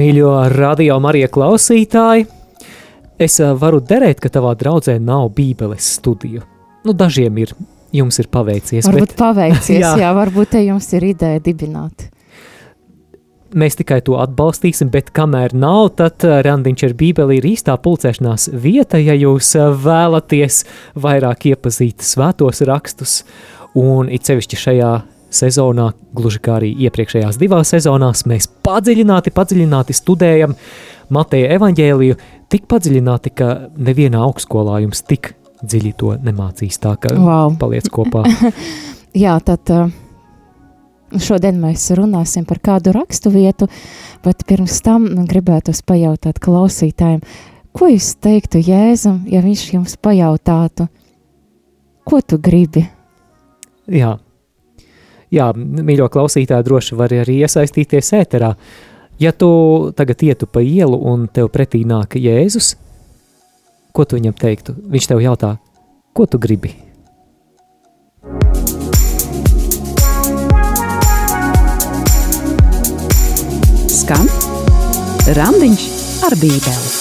Mīļo radio Marija klausītāji, es eh, varu derēt, ka tavā draudzē nav bībeles studiju. Nu, dažiem ir, jums ir paveicies. Varbūt bet... paveicies, jā. jā, varbūt te jums ir ideja dibināt. Mēs tikai to atbalstīsim, bet kamēr nav, tad eh, randiņš ar bībeli ir īstā pulcēšanās vieta, ja jūs eh, vēlaties vairāk iepazīt svētos rakstus, un it sevišķi šajā sezonā, gluži kā arī iepriekšējās divās sezonās, mēs padziļināti, padziļināti studējam Mateja evaņģēliju, tik padziļināti, ka nevienā augstskolā jums tik dziļi to nemācīs, tā ka wow. paliec kopā. Jā, tad uh, šodien mēs runāsim par kādu rakstu vietu, bet pirms tam gribētu pajautāt klausītājiem, ko jūs teiktu Jēzum, ja viņš jums pajautātu, ko tu gribi? Jā, jā, mīļo klausītāji, droši var arī iesaistīties ēterā. Ja tu tagad ietu pa ielu un tev pretī nāk Jēzus, ko tu viņam teiktu? Viņš tev jautā, ko tu gribi? Skan Randiņš ar Bībeli.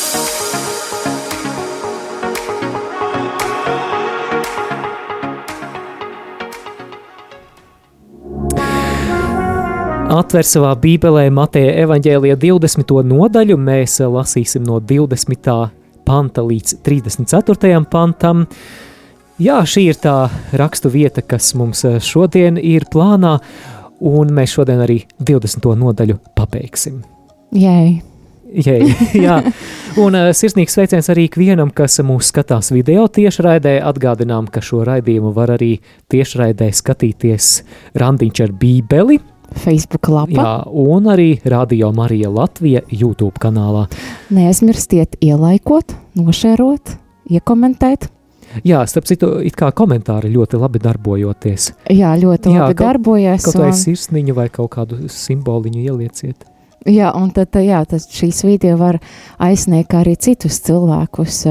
Atver savā Bībelē Mateja evaņģēlija 20. nodaļu, mēs lasīsim no 20. panta līdz 34. pantam. Jā, šī ir tā rakstu vieta, kas mums šodien ir plānā, un mēs šodien arī 20. nodaļu pabeigsim. Jēj! Jei, jā, un uh, sirsnīgs sveiciens arī ikvienam, kas mūs skatās video tiešraidē. Atgādinām, ka šo raidījumu var arī tiešraidē skatīties randiņš ar bībeli Facebook lapā. Jā, un arī Radio Marija Latvija YouTube kanālā. Neaizmirstiet ielaikot, nošērot, iekomentēt. Jā, starp citu, it kā komentāri ļoti labi darbojoties. Jā, ļoti jā, labi kaut, darbojas. Kaut vai un... sirsniņu vai kaut kādu simboliņu ielieciet. Jā, un tad, jā, tad šīs video var aizsniegt arī citus cilvēkus,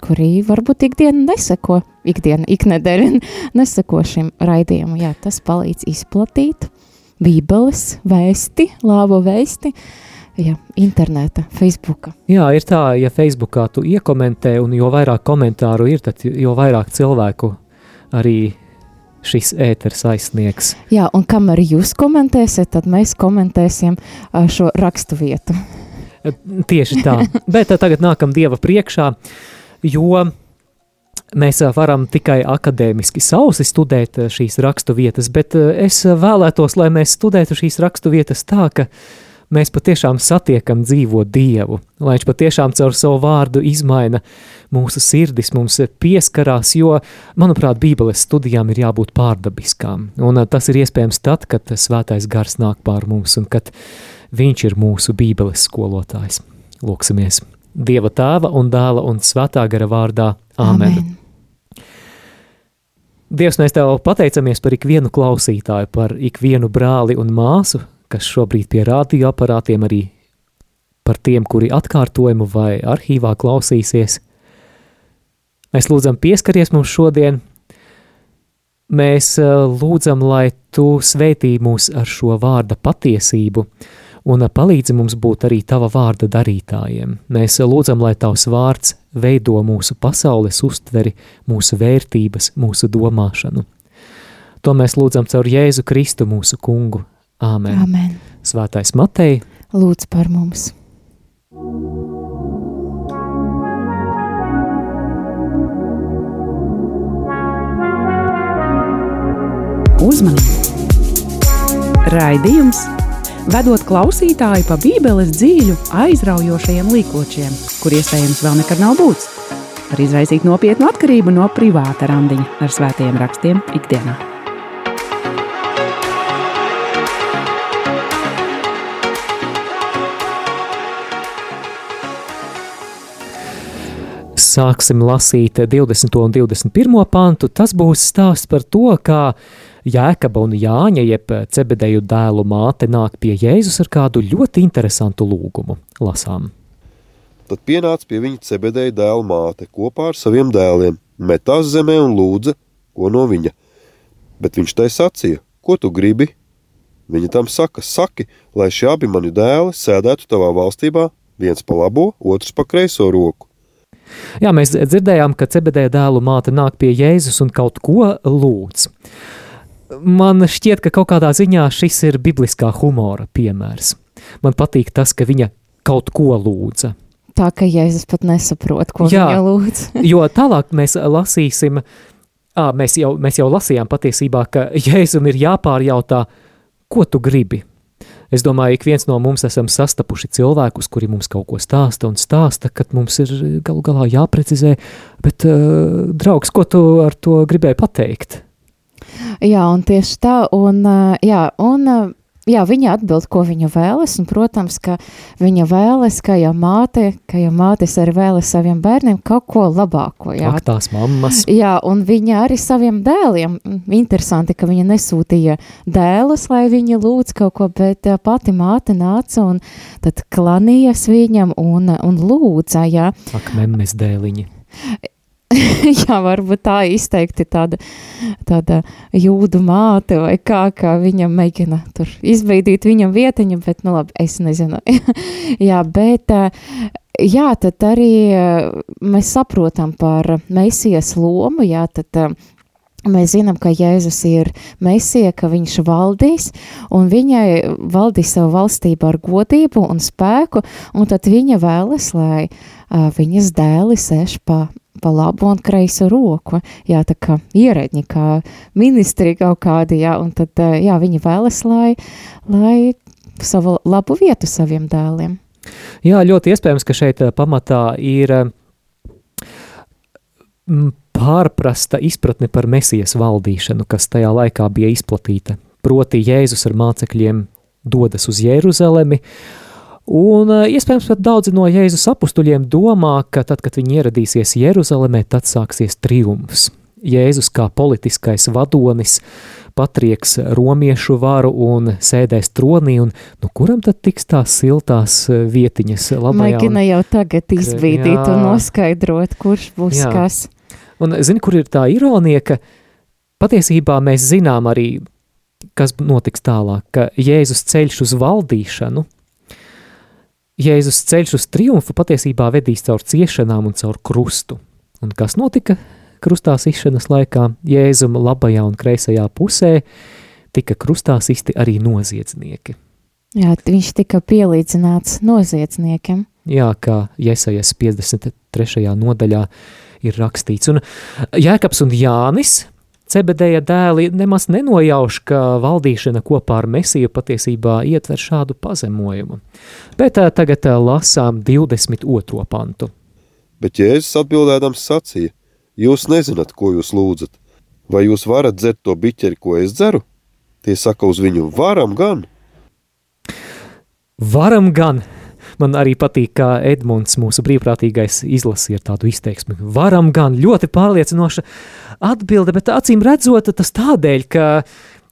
kuri varbūt ikdienu neseko, ikdienu, iknedēļ neseko šim raidījumam. Jā, tas palīdz izplatīt bībeles vēsti, lābo vēsti, ja, interneta, Facebooka. Jā, ir tā, ja Facebookā tu iekomentē, un jo vairāk komentāru ir, tad jo vairāk cilvēku arī šis ēters aizsniegs. Jā, un kamēr jūs komentēsiet, tad mēs komentēsim šo rakstu vietu. Tieši tā, bet tagad nākam Dieva priekšā, jo Mēs varam tikai akadēmiski sausi studēt šīs rakstu vietas, bet es vēlētos, lai mēs studētu šīs rakstu vietas tā, ka mēs patiešām satiekam dzīvo Dievu, lai viņš patiešām caur savu vārdu izmaina mūsu sirdis, mums pieskarās, jo, manuprāt, Bībeles studijām ir jābūt pārdabiskām, un tas ir iespējams tad, kad svētais gars nāk pār mums un kad viņš ir mūsu Bībeles skolotājs. Lūksimies! Dieva tēva un dēla un svētā gara vārdā. Āmen! Amen. Dievs, mēs tev pateicamies par ikvienu klausītāju, par ikvienu brāli un māsu, kas šobrīd pie radioaparātiem arī par tiem, kuri atkārtojumu vai arhīvā klausīsies. Mēs lūdzam pieskaries mums šodien, mēs eh, lūdzam, lai tu sveitī mūs ar šo vārda patiesību, un palīdzi mums būt arī tava vārda darītājiem. Mēs lūdzam, lai tavs vārds veido mūsu pasaules uztveri, mūsu vērtības, mūsu domāšanu. To mēs lūdzam caur Jēzu Kristu mūsu kungu. Āmen. Amen. Svētais Matei. Lūdz par mums. Uzmanību! Raidījums vedot klausītāju pa Bībeles dzīļu, aizraujošajiem līkločiem, kur iespējams vēl nekad nav būts, var izraisīt nopietnu atkarību no privāta randiņa ar svētajiem rakstiem ikdienā. Sāksim lasīt 20. un 21. pantu. Tas būs stāsts par to, kā Jēkaba un Jāņa, jeb cebedeju dēlu māte, nāk pie Jēzus ar kādu ļoti interesantu lūgumu. Lasām. Tad pienāca pie viņa cebedeja dēla māte kopā ar saviem dēliem, metās zemē un lūdza, ko no viņa. Bet viņš tai sacīja, ko tu gribi? Viņa tam saka, saki, lai šie abi mani dēli sēdētu tavā valstībā, viens pa labo, otrs pa kreiso roku. Jā, mēs dzirdējām, ka Cebedēja dēlu māte nāk pie Jēzus un kaut ko lūdz. Man šķiet, ka kaut kādā ziņā šis ir bibliskā humora piemērs. Man patīk tas, ka viņa kaut ko lūdza. Tā ka Jēzus pat nesaprot, ko Jā. viņa lūdz. Jo tālāk mēs lasīsim, ā, mēs, jau, mēs jau lasījām patiesībā, ka Jēzum ir jāpārjautā, ko tu gribi. Es domāju, ik viens no mums esam sastapuši cilvēkus, kuri mums kaut ko stāsta un stāsta, kad mums ir galu galā jāprecizē, bet, uh, draugs, ko tu ar to gribēji pateikt? Jā, un tieši tā, un, jā, un jā, viņa atbild, ko viņa vēlas, un, protams, ka viņa vēlas, ka jau māte, ka jau mātes arī vēlas saviem bērniem kaut ko labāko, jā. Ak, tās mammas. Jā, un viņa arī saviem dēliem, interesanti, ka viņa nesūtīja dēlus, lai viņi lūdz kaut ko, bet pati māte nāca un tad klanījas viņam un, un lūdza, jā. Ak, memmes dēliņi. jā, varbūt tā izteikti tāda, tāda jūdu māte vai kā, kā viņa mēģina tur izveidīt viņam vietiņu, bet, nu labi, es nezinu. jā, bet, ā, jā, tad arī ā, mēs saprotam par Mesijas lomu, jā, tad ā, Mēs zinām, ka Jēzus ir Mēsija, ka viņš valdīs, un viņai valdīs savu valstību ar godību un spēku, un tad viņa vēlas, lai uh, viņas dēli sēž pa, pa labu un kreiso roku, jā, tā kā ierēģi, kā ministri kaut kādi, jā, un tad, uh, jā, viņa vēlas, lai, lai savu labu vietu saviem dēliem. Jā, ļoti iespējams, ka šeit ā, pamatā ir m, pārprasta izpratne par mesijas valdīšanu, kas tajā laikā bija izplatīta. Proti, Jēzus ar mācekļiem dodas uz Jeruzalemi, un ā, iespējams pat daudzi no Jēzus apustuļiem domā, ka tad, kad viņi ieradīsies Jeruzalemē, tad sāksies triumfs. Jēzus kā politiskais vadonis patrieks romiešu varu un sēdēs tronī, un nu, kuram tad tiks tās siltās ā, vietiņas labajā? Maigina jau tagad izbīdīt jā. un noskaidrot, kurš būs Jā. kas. Un zini, kur ir tā ironija, ka patiesībā mēs zinām arī, kas notiks tālāk, ka Jēzus ceļš uz valdīšanu, Jēzus ceļš uz triumfu patiesībā vedīs caur ciešanām un caur krustu. Un kas notika krustā sišanas laikā? Jēzum labajā un kreisajā pusē tika krustā sisti arī noziedznieki. Jā, viņš tika pielīdzināts noziedzniekiem. Jā, kā Jesajas 53. nodaļā ir rakstīts. Un Jēkabs un Jānis, Cebedēja dēli, nemaz nenojauš, ka valdīšana kopā ar Mesiju patiesībā ietver šādu pazemojumu. Bet ā, tagad ā, lasām 22. pantu. Bet Jēzus atbildēdams sacīja: Jūs nezināt, ko jūs lūdzat. Vai jūs varat dzert to biķeri, ko es dzeru? Tie saka uz viņu: Varam gan! Varam gan! Man arī patīk, kā Edmunds, mūsu brīvprātīgais, izlasīja tādu izteiksmi. Varam gan ļoti pārliecinoša atbilde, bet acīm redzot, tas tādēļ, ka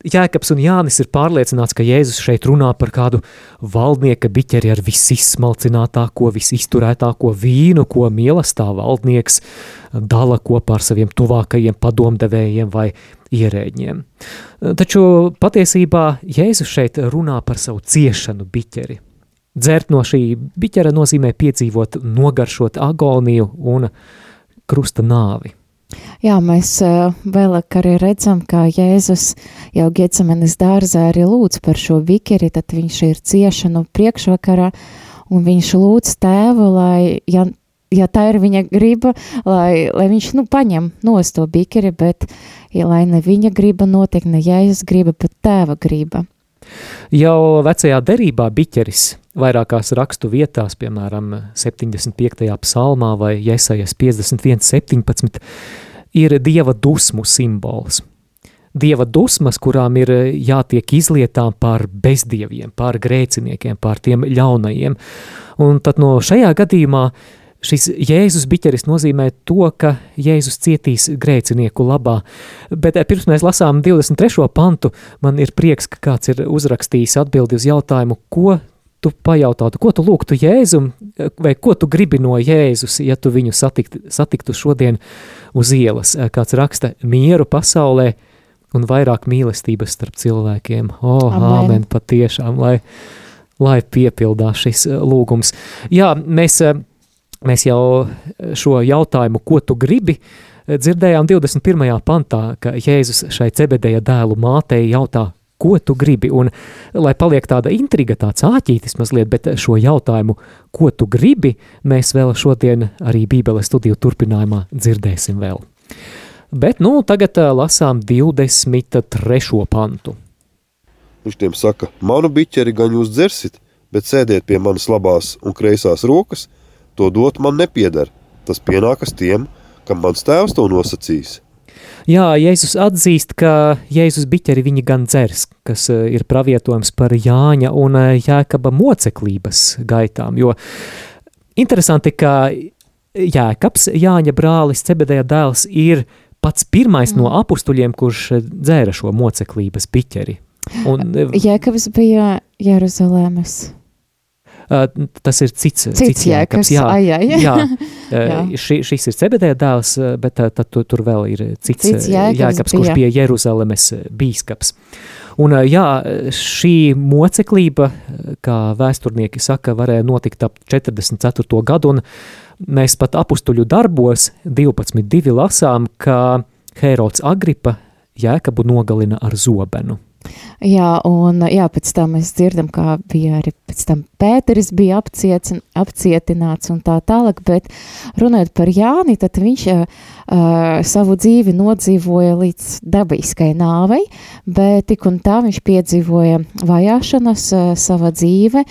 Jēkabs un Jānis ir pārliecināts, ka Jēzus šeit runā par kādu valdnieka biķeri ar visizsmalcinātāko, visizturētāko vīnu, ko mīlestā valdnieks dala kopā ar saviem tuvākajiem padomdevējiem vai ierēģiem. Taču patiesībā Jēzus šeit runā par savu ciešanu biķeri. Dzert no šī biķera nozīmē piedzīvot, nogaršot agoniju un krusta nāvi. Jā, mēs vēlāk arī redzam, kā Jēzus jau Getsamenes dārzā arī lūdz par šo bikeri, tad viņš ir ciešanu priekšvakarā, un viņš lūdz tēvu, lai, ja, ja tā ir viņa griba, lai, lai viņš, nu, paņem nos to bikeri, bet, ja, lai ne viņa griba notiek, ne Jēzus griba, bet tēva griba. Jau vecajā derībā biķeris vairākās rakstu vietās, piemēram, 75. psalmā vai Jesajas 51, 17, ir dieva dusmu simbols. Dieva dusmas, kurām ir jātiek izlietām par bezdieviem, par grēciniekiem, par tiem ļaunajiem. Un tad no šajā gadījumā šis Jēzus biķeris nozīmē to, ka Jēzus cietīs grēcinieku labā. Bet pirms mēs lasām 23. pantu, man ir prieks, ka kāds ir uzrakstījis atbildi uz jautājumu, ko tu pajautātu, ko tu lūgtu Jēzum, vai ko tu gribi no Jēzus, ja tu viņu satikt, satiktu šodien uz ielas. Kāds raksta mieru pasaulē, un vairāk mīlestības starp cilvēkiem. O, oh, Amen. āmen, patiešām, lai, lai piepildās šis eh, lūgums. Jā, mēs, eh, mēs jau šo jautājumu, ko tu gribi, eh, dzirdējām 21. pantā, ka Jēzus šai cebedeja dēlu mātei jautā, ko tu gribi, un lai paliek tāda intriga, tāds āķītis mazliet, bet šo jautājumu, ko tu gribi, mēs vēl šodien arī Bībeles studiju turpinājumā dzirdēsim vēl. Bet, nu, tagad lasām 23. pantu. Viņš tiem saka, manu biķeri gan jūs dzersit, bet sēdiet pie manas labās un kreisās rokas, to dot man nepieder. Tas pienākas tiem, kam mans tēvs to nosacīs. Jā, Jēzus atzīst, ka Jēzus biķeri viņa gan dzers, kas uh, ir pravietojums par Jāņa un uh, Jēkaba moceklības gaitām, jo interesanti, ka Jēkabs, Jāņa brālis, Cebedēja dēls, ir pats pirmais mm. no apustuļiem, kurš dzēra šo moceklības biķeri. Un, uh, Jēkabs bija Jeruzalemes. Tas ir cits, Cits Jēkabs, Jā, ai, ai. jā. Jā. Ši, šis ir Cebedēja dēls, bet tad tu, tur vēl ir cits, Cits Jēkabs Jēkabs, kurš bija. Jeruzalemes bīskaps. Un jā, šī moceklība, kā vēsturnieki saka, varēja notikt ap 44. gadu, un mēs pat apustuļu darbos 12.2 lasām, ka Herods Agripa Jēkabu nogalina ar zobenu. Jā, un jā, pēc tam mēs dzirdam, kā bija arī pēc tam Pēteris bija apciecin, apcietināts un tā tālāk, bet runājot par Jāni, tad viņš uh, savu dzīvi nodzīvoja līdz dabiskai nāvei, bet tik un tā viņš piedzīvoja vajāšanas uh, savā dzīve,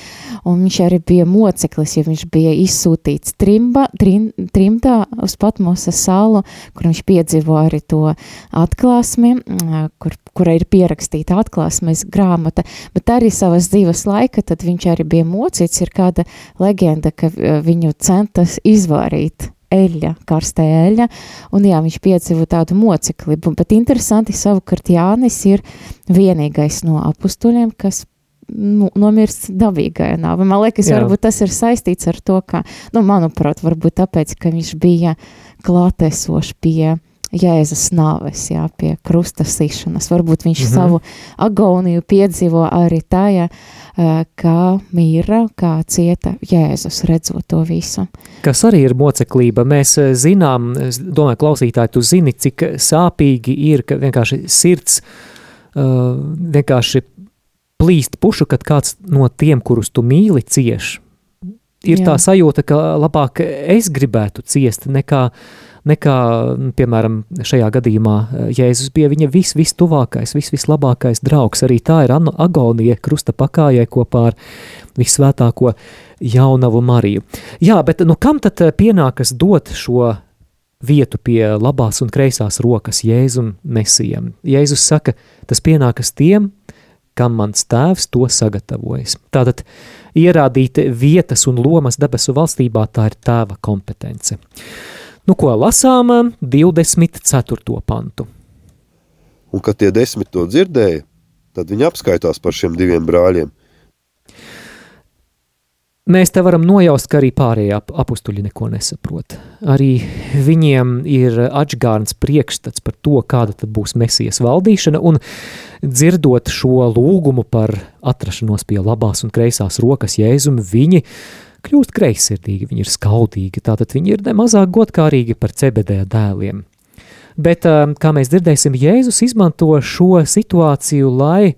un viņš arī bija moceklis, jo viņš bija izsūtīts trimba, trim, trimdā uz Patmosa salu, kur viņš piedzīvoja arī to atklāsmi, uh, kur, kura ir pierakstīta atklāsmes grāmata, bet arī savas dzīves laika, tad viņš arī bija mocīts, ir kāda leģenda, ka uh, viņu centas izvārīt eļļa, karstē eļļa, un jā, viņš piedzīvo tādu moceklibu, bet interesanti savukārt Jānis ir vienīgais no apustuļiem, kas nu, nomirst dabīgajā nāvē. Man liekas, Jā. varbūt tas ir saistīts ar to, ka, nu, manuprāt, varbūt tāpēc, ka viņš bija klātesošs pie Jēzus nāves, jā, pie krusta sišanas. Varbūt viņš mm -hmm. savu agoniju piedzīvo arī tajā, kā mīra, kā cieta Jēzus redzot to visu. Kas arī ir moceklība, mēs zinām, es domāju, klausītāji, tu zini, cik sāpīgi ir, ka vienkārši sirds uh, vienkārši plīst pušu, kad kāds no tiem, kurus tu mīli, cieš. Ir Jā. tā sajūta, ka labāk es gribētu ciest, nekā, nekā nu, piemēram, šajā gadījumā eh, Jēzus bija viņa vis, vistuvākais, vis, vislabākais draugs. Arī tā ir agonija krusta pakājai kopā ar visvētāko jaunavu Mariju. Jā, bet nu kam tad eh, pienākas dot šo vietu pie labās un kreisās rokas Jēzum Mesijam? Jēzus saka, tas pienākas tiem, kam mans tēvs to sagatavojas. Tātad ierādīt vietas un lomas debesu valstībā tā ir tēva kompetence. Nu, ko lasām 24. pantu. Un kad tie desmit to dzirdēja, tad viņi apskaitās par šiem diviem brāļiem. Mēs te varam nojaust, ka arī pārējie ap apstuļi neko nesaprot. Arī viņiem ir atgādns priekšstats par to, kāda būs mesijas valdīšana, un dzirdot šo lūgumu par atrašanos pie labās un kreisās rokas Jēzum, viņi kļūst greizsirdīgi, viņi ir skaudīgi, tātad viņi ir nemazāk godkārīgi par cebedēja dēliem. Bet, ā, kā mēs dzirdēsim, Jēzus izmanto šo situāciju, lai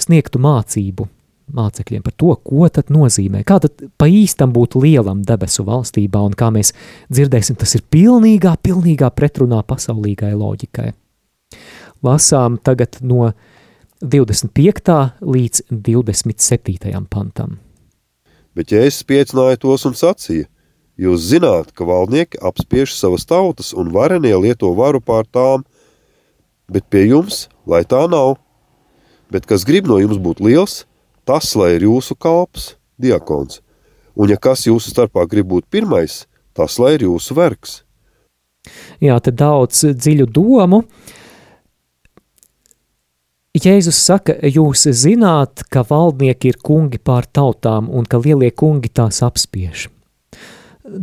sniegtu mācību mācekļiem par to, ko tad nozīmē, kā tad pa īstam būt lielam debesu valstībā, un kā mēs dzirdēsim, tas ir pilnīgā, pilnīgā pretrunā pasaulīgai loģikai. Lasām tagad no 25. līdz 27. pantam. Bet Jēzus pieicināja tos un sacīja: Jūs zināt, ka valdnieki apspiež savas tautas un varenie lieto varu pār tām, bet pie jums, lai tā nav. Bet kas grib no jums būt liels, tas lai ir jūsu kalps, diakons. Un ja kas jūsu starpā grib būt pirmais, tas lai ir jūsu vergs. Jā, te daudz dziļu domu. Jēzus saka, jūs zināt, ka valdnieki ir kungi pār tautām un ka lielie kungi tās apspiež.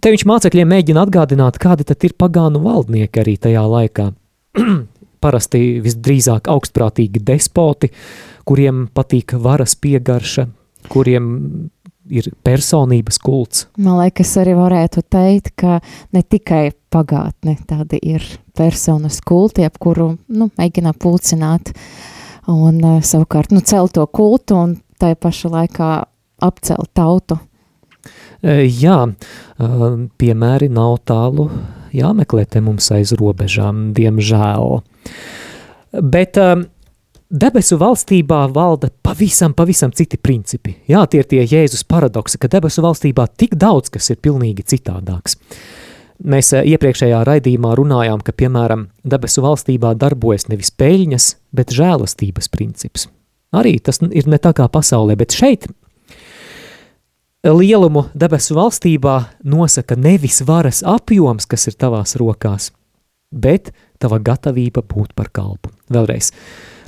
Te viņš mācekļiem mēģina atgādināt, kādi tad ir pagānu valdnieki arī tajā laikā. parasti visdrīzāk augstprātīgi despoti, kuriem patīk varas piegarša, kuriem ir personības kults. Man liekas, arī varētu teikt, ka ne tikai pagātne tādi ir personas kulti, ap kuru nu, mēģina pulcināt un uh, savukārt nu, celt to kultu un tai paša laikā apcelt tautu. E, jā, e, piemēri nav tālu jāmeklē te mums aiz robežām, diemžēl. Bet e, debesu valstībā valda pavisam, pavisam citi principi. Jā, tie ir tie Jēzus paradoksi, ka debesu valstībā tik daudz, kas ir pilnīgi citādāks. Mēs iepriekšējā raidījumā runājām, ka, piemēram, debesu valstībā darbojas nevis peļņas, bet žēlastības princips. Arī tas ir ne tā kā pasaulē, bet šeit lielumu debesu valstībā nosaka nevis varas apjoms, kas ir tavās rokās, bet tava gatavība būt par kalpu. Vēlreiz.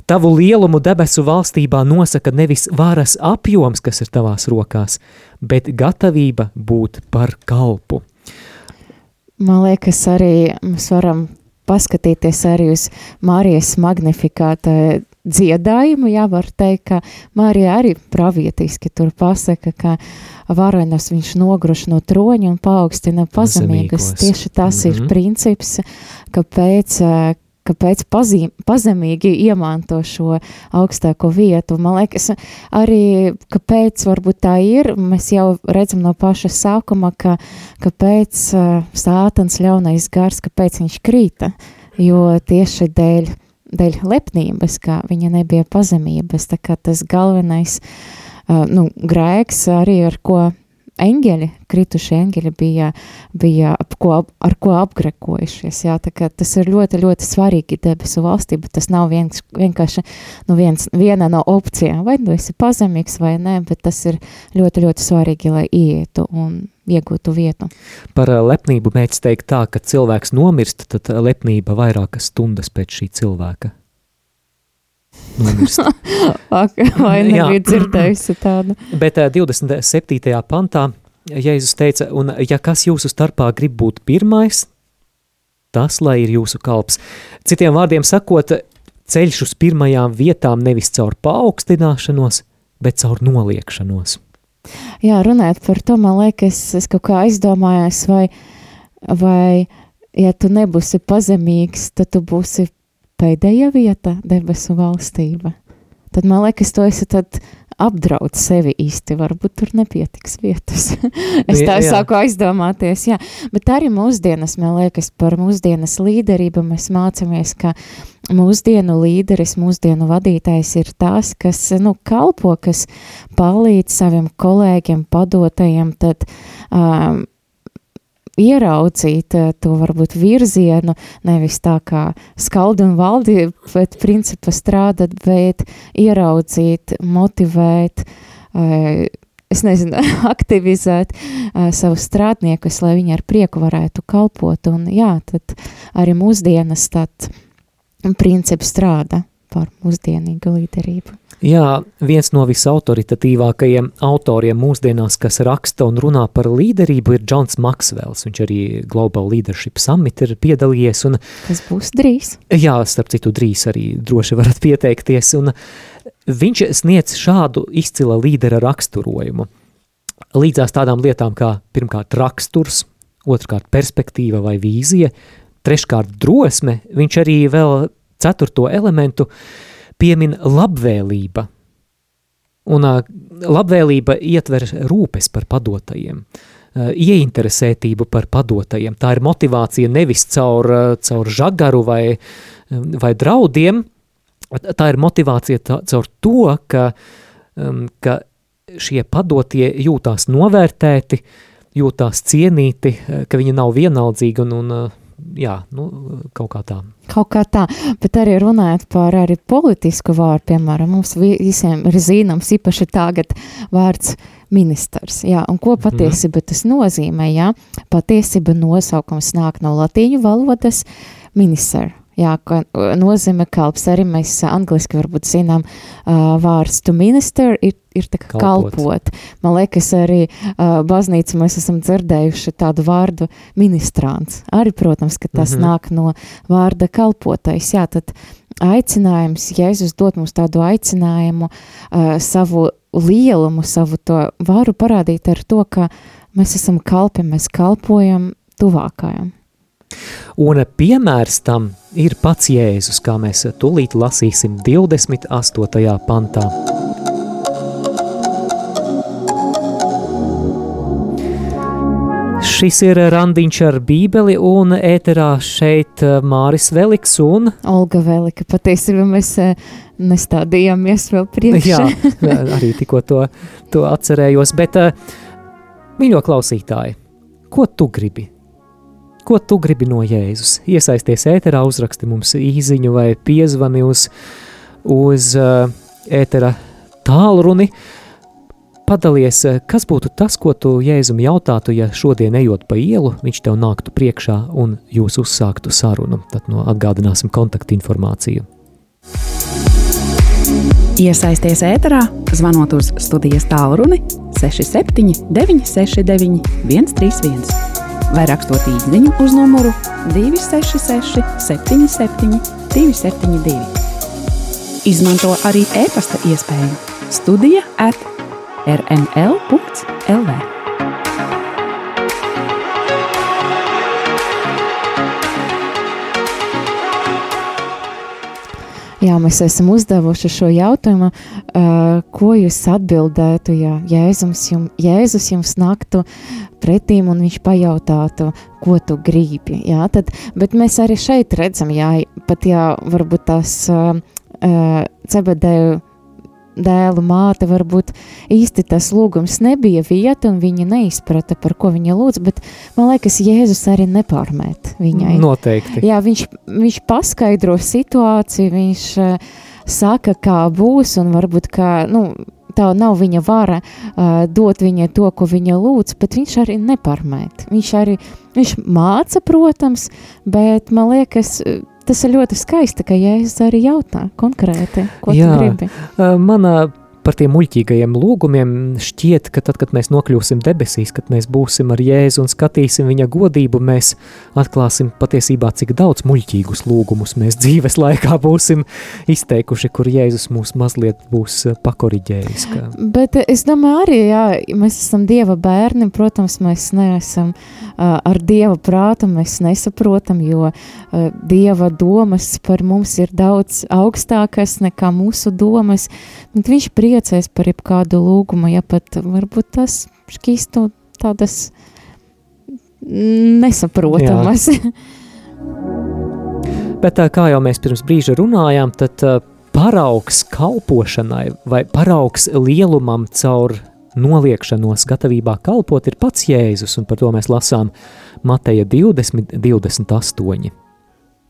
Tavu lielumu debesu valstībā nosaka nevis varas apjoms, kas ir tavās rokās, bet gatavība būt par kalpu. Man liekas, arī mēs varam paskatīties arī uz Mārijas magnifikāta dziedājumu, jā, var teikt, ka Mārija arī pravietiski tur pasaka, ka varenas viņš nogruš no troņa un paaugstina pazemīgus. Zemīgos. Tieši tas mm -hmm. ir Mhm. princips, kāpēc, kāpēc pazī, pazemīgi iemanto šo augstāko vietu. Man liekas, arī kāpēc varbūt tā ir, mēs jau redzam no paša sākuma, ka kāpēc sātans ļaunais gars, kāpēc viņš krīta, jo tieši dēļ, dēļ lepnības, ka viņa nebija pazemības, tā kā tas galvenais nu, grēks arī ar ko eņģeļi, kritušie eņģeļi bija, bija ap ko, ar ko apgrekojušies. Jā, tas ir ļoti, ļoti svarīgi debesu valstī, bet tas nav viens, vienkārši nu viens, viena no opcijām. Vai tu esi pazemīgs vai nē, bet tas ir ļoti, ļoti svarīgi, lai ietu un iegūtu vietu. Par ā, lepnību mēdz teikt tā, ka cilvēks nomirst, tad ā, lepnība vairākas stundas pēc šī cilvēka. Vai nebija dzirdējusi tādu? Bet ā, 27. pantā Jēzus teica, un ja kas jūsu starpā grib būt pirmais, tas lai ir jūsu kalps. Citiem vārdiem sakot, ceļš uz pirmajām vietām nevis caur paaugstināšanos, bet caur noliekšanos. Jā, runājot par to, man liekas, es kaut kā aizdomājos, vai, vai ja tu nebūsi pazemīgs, tad tu būsi pēdējā vieta debesu valstība. Tad man liekas, tu esi tad apdraud sevi īsti, varbūt tur nepietiks vietas. es tā Jā. sāku aizdomāties, jā. Bet arī mūsdienas, man liekas, par mūsdienas līderību mēs mācāmies, ka mūsdienu līderis, mūsdienu vadītājs ir tas, kas, nu, kalpo, kas palīdz saviem kolēģiem, padotajiem, tad um, ieraudzīt eh, to varbūt virzienu, nevis tā kā skaldi un valdi pēc principa strādāt, bet ieraudzīt, motivēt, eh, es nezinu, aktivizēt eh, savus strādniekus, lai viņi ar prieku varētu kalpot. Un jā, tad arī mūsdienas tad princips strādā par mūsdienīgu līderību. Jā, viens no visautoritatīvākajiem autoriem mūsdienās, kas raksta un runā par līderību, ir Džons Maksvels. Viņš arī Global Leadership Summit ir piedalījies, un Kas būs drīz? jā, starp citu, drīz arī droši varat pieteikties, un viņš sniedz šādu izcila līdera raksturojumu. Līdzās tādām lietām kā pirmkārt raksturs, otrkārt perspektīva vai vīzija, treškārt drosme, viņš arī vēl ceturto elementu piemin labvēlība. Un labvēlība ietver rūpes par padotajiem, ieinteresētību par padotajiem. Tā ir motivācija nevis caur, caur žagaru vai, vai draudiem, tā ir motivācija tā, caur to, ka, ka šie padotie jūtās novērtēti, jūtās cienīti, ka viņi nav vienaldzīgi un, un jā, nu, kaut kā tā. Kaut kā tā, bet arī runājot par arī politisku vārdu, piemēram, mums vi- visiem ir zināms īpaši tagad vārds ministrs, jā, un ko patiesība tas nozīmē, jā, patiesība nosaukums nāk no latīņu valodas minister, jā, ko uh, nozīmē kalps, arī mēs uh, angliski varbūt zinām uh, vārds to minister ir, ir tā kā Kalpot. kalpot. Man liekas, arī uh, baznīca mēs esam dzirdējuši tādu vārdu ministrants. Arī, protams, ka tas Mhm. nāk no vārda kalpotais. Jā, tad aicinājums, Jēzus dod mums tādu aicinājumu, uh, savu lielumu, savu to varu parādīt ar to, ka mēs esam kalpi, mēs kalpojam tuvākajam. Un piemērs tam ir pats Jēzus, kā mēs tūlīt lasīsim 28. pantā. Šis ir randiņš ar bībeli un ēterā šeit eh, Māris Veliks un... Olga Velika, patiesībā mēs eh, nestādījāmies vēl priekšā. Jā, arī tikko to, to atcerējos, bet uh, mīļo klausītāji, ko tu gribi? Ko tu gribi no Jēzus? Iesaisties ēterā, uzraksti mums īziņu vai piezvani uz, uz uh, ētera tālruni, Padalies, eh, kas būtu tas, ko tu Jēzum jautātu, ja šodien ejot pa ielu, viņš tev nāktu priekšā un jūs uzsāktu sarunu. Tad no atgādināsim kontaktinformāciju. Iesaisties ēterā, zvanot uz studijas tālruni 67 969 131 vai rakstot īsiņu uz numuru 266 77 272. Izmanto arī e-pasta iespēju Studija at rml.lv. Jā, mēs esam uzdevuši šo jautājumu, uh, ko jūs atbildētu, ja Jēzus jums, Jēzus jums naktu pretīm un viņš pajautātu, ko tu gribi. Jā, tad, bet mēs arī šeit redzam, jā, pat jā, varbūt tās uh, uh, cebedēju dēlu māte, varbūt īsti tas lūgums nebija vieta, un viņa neizprata, par ko viņa lūdz, bet man liekas, Jēzus arī nepārmēt viņai. Noteikti. Jā, viņš, viņš paskaidro situāciju, viņš uh, saka, kā būs, un varbūt, kā, nu, tā nav viņa vara uh, dot viņai to, ko viņa lūdz, bet viņš arī nepārmēt. Viņš arī, viņš māca, protams, bet man liekas, uh, tas ir ļoti skaisti, ka Jēzus arī jautā konkrēti, ko Jā, tu gribi. Mana par tiem muļķīgajiem lūgumiem šķiet, ka tad, kad mēs nokļūsim debesīs, kad mēs būsim ar Jēzu un skatīsim viņa godību, mēs atklāsim patiesībā, cik daudz muļķīgus lūgumus mēs dzīves laikā būsim izteikuši, kur Jēzus mūs mazliet būs pakoriģējis. Ka... Bet es domāju arī, jā, mēs esam Dieva bērni, protams, mēs neesam uh, ar Dieva prātu, mēs nesaprotam, jo uh, Dieva domas par mums ir daudz augstākas nekā mūsu domas, bet viņš priecājas priecēs par jebkādu lūgumu, ja pat varbūt tas šķīstu tādas nesaprotamas. Bet kā jau mēs pirms brīža runājām, tad paraugs kalpošanai vai paraugs lielumam caur noliekšanos gatavībā kalpot ir pats Jēzus, un par to mēs lasām Mateja 20, 28.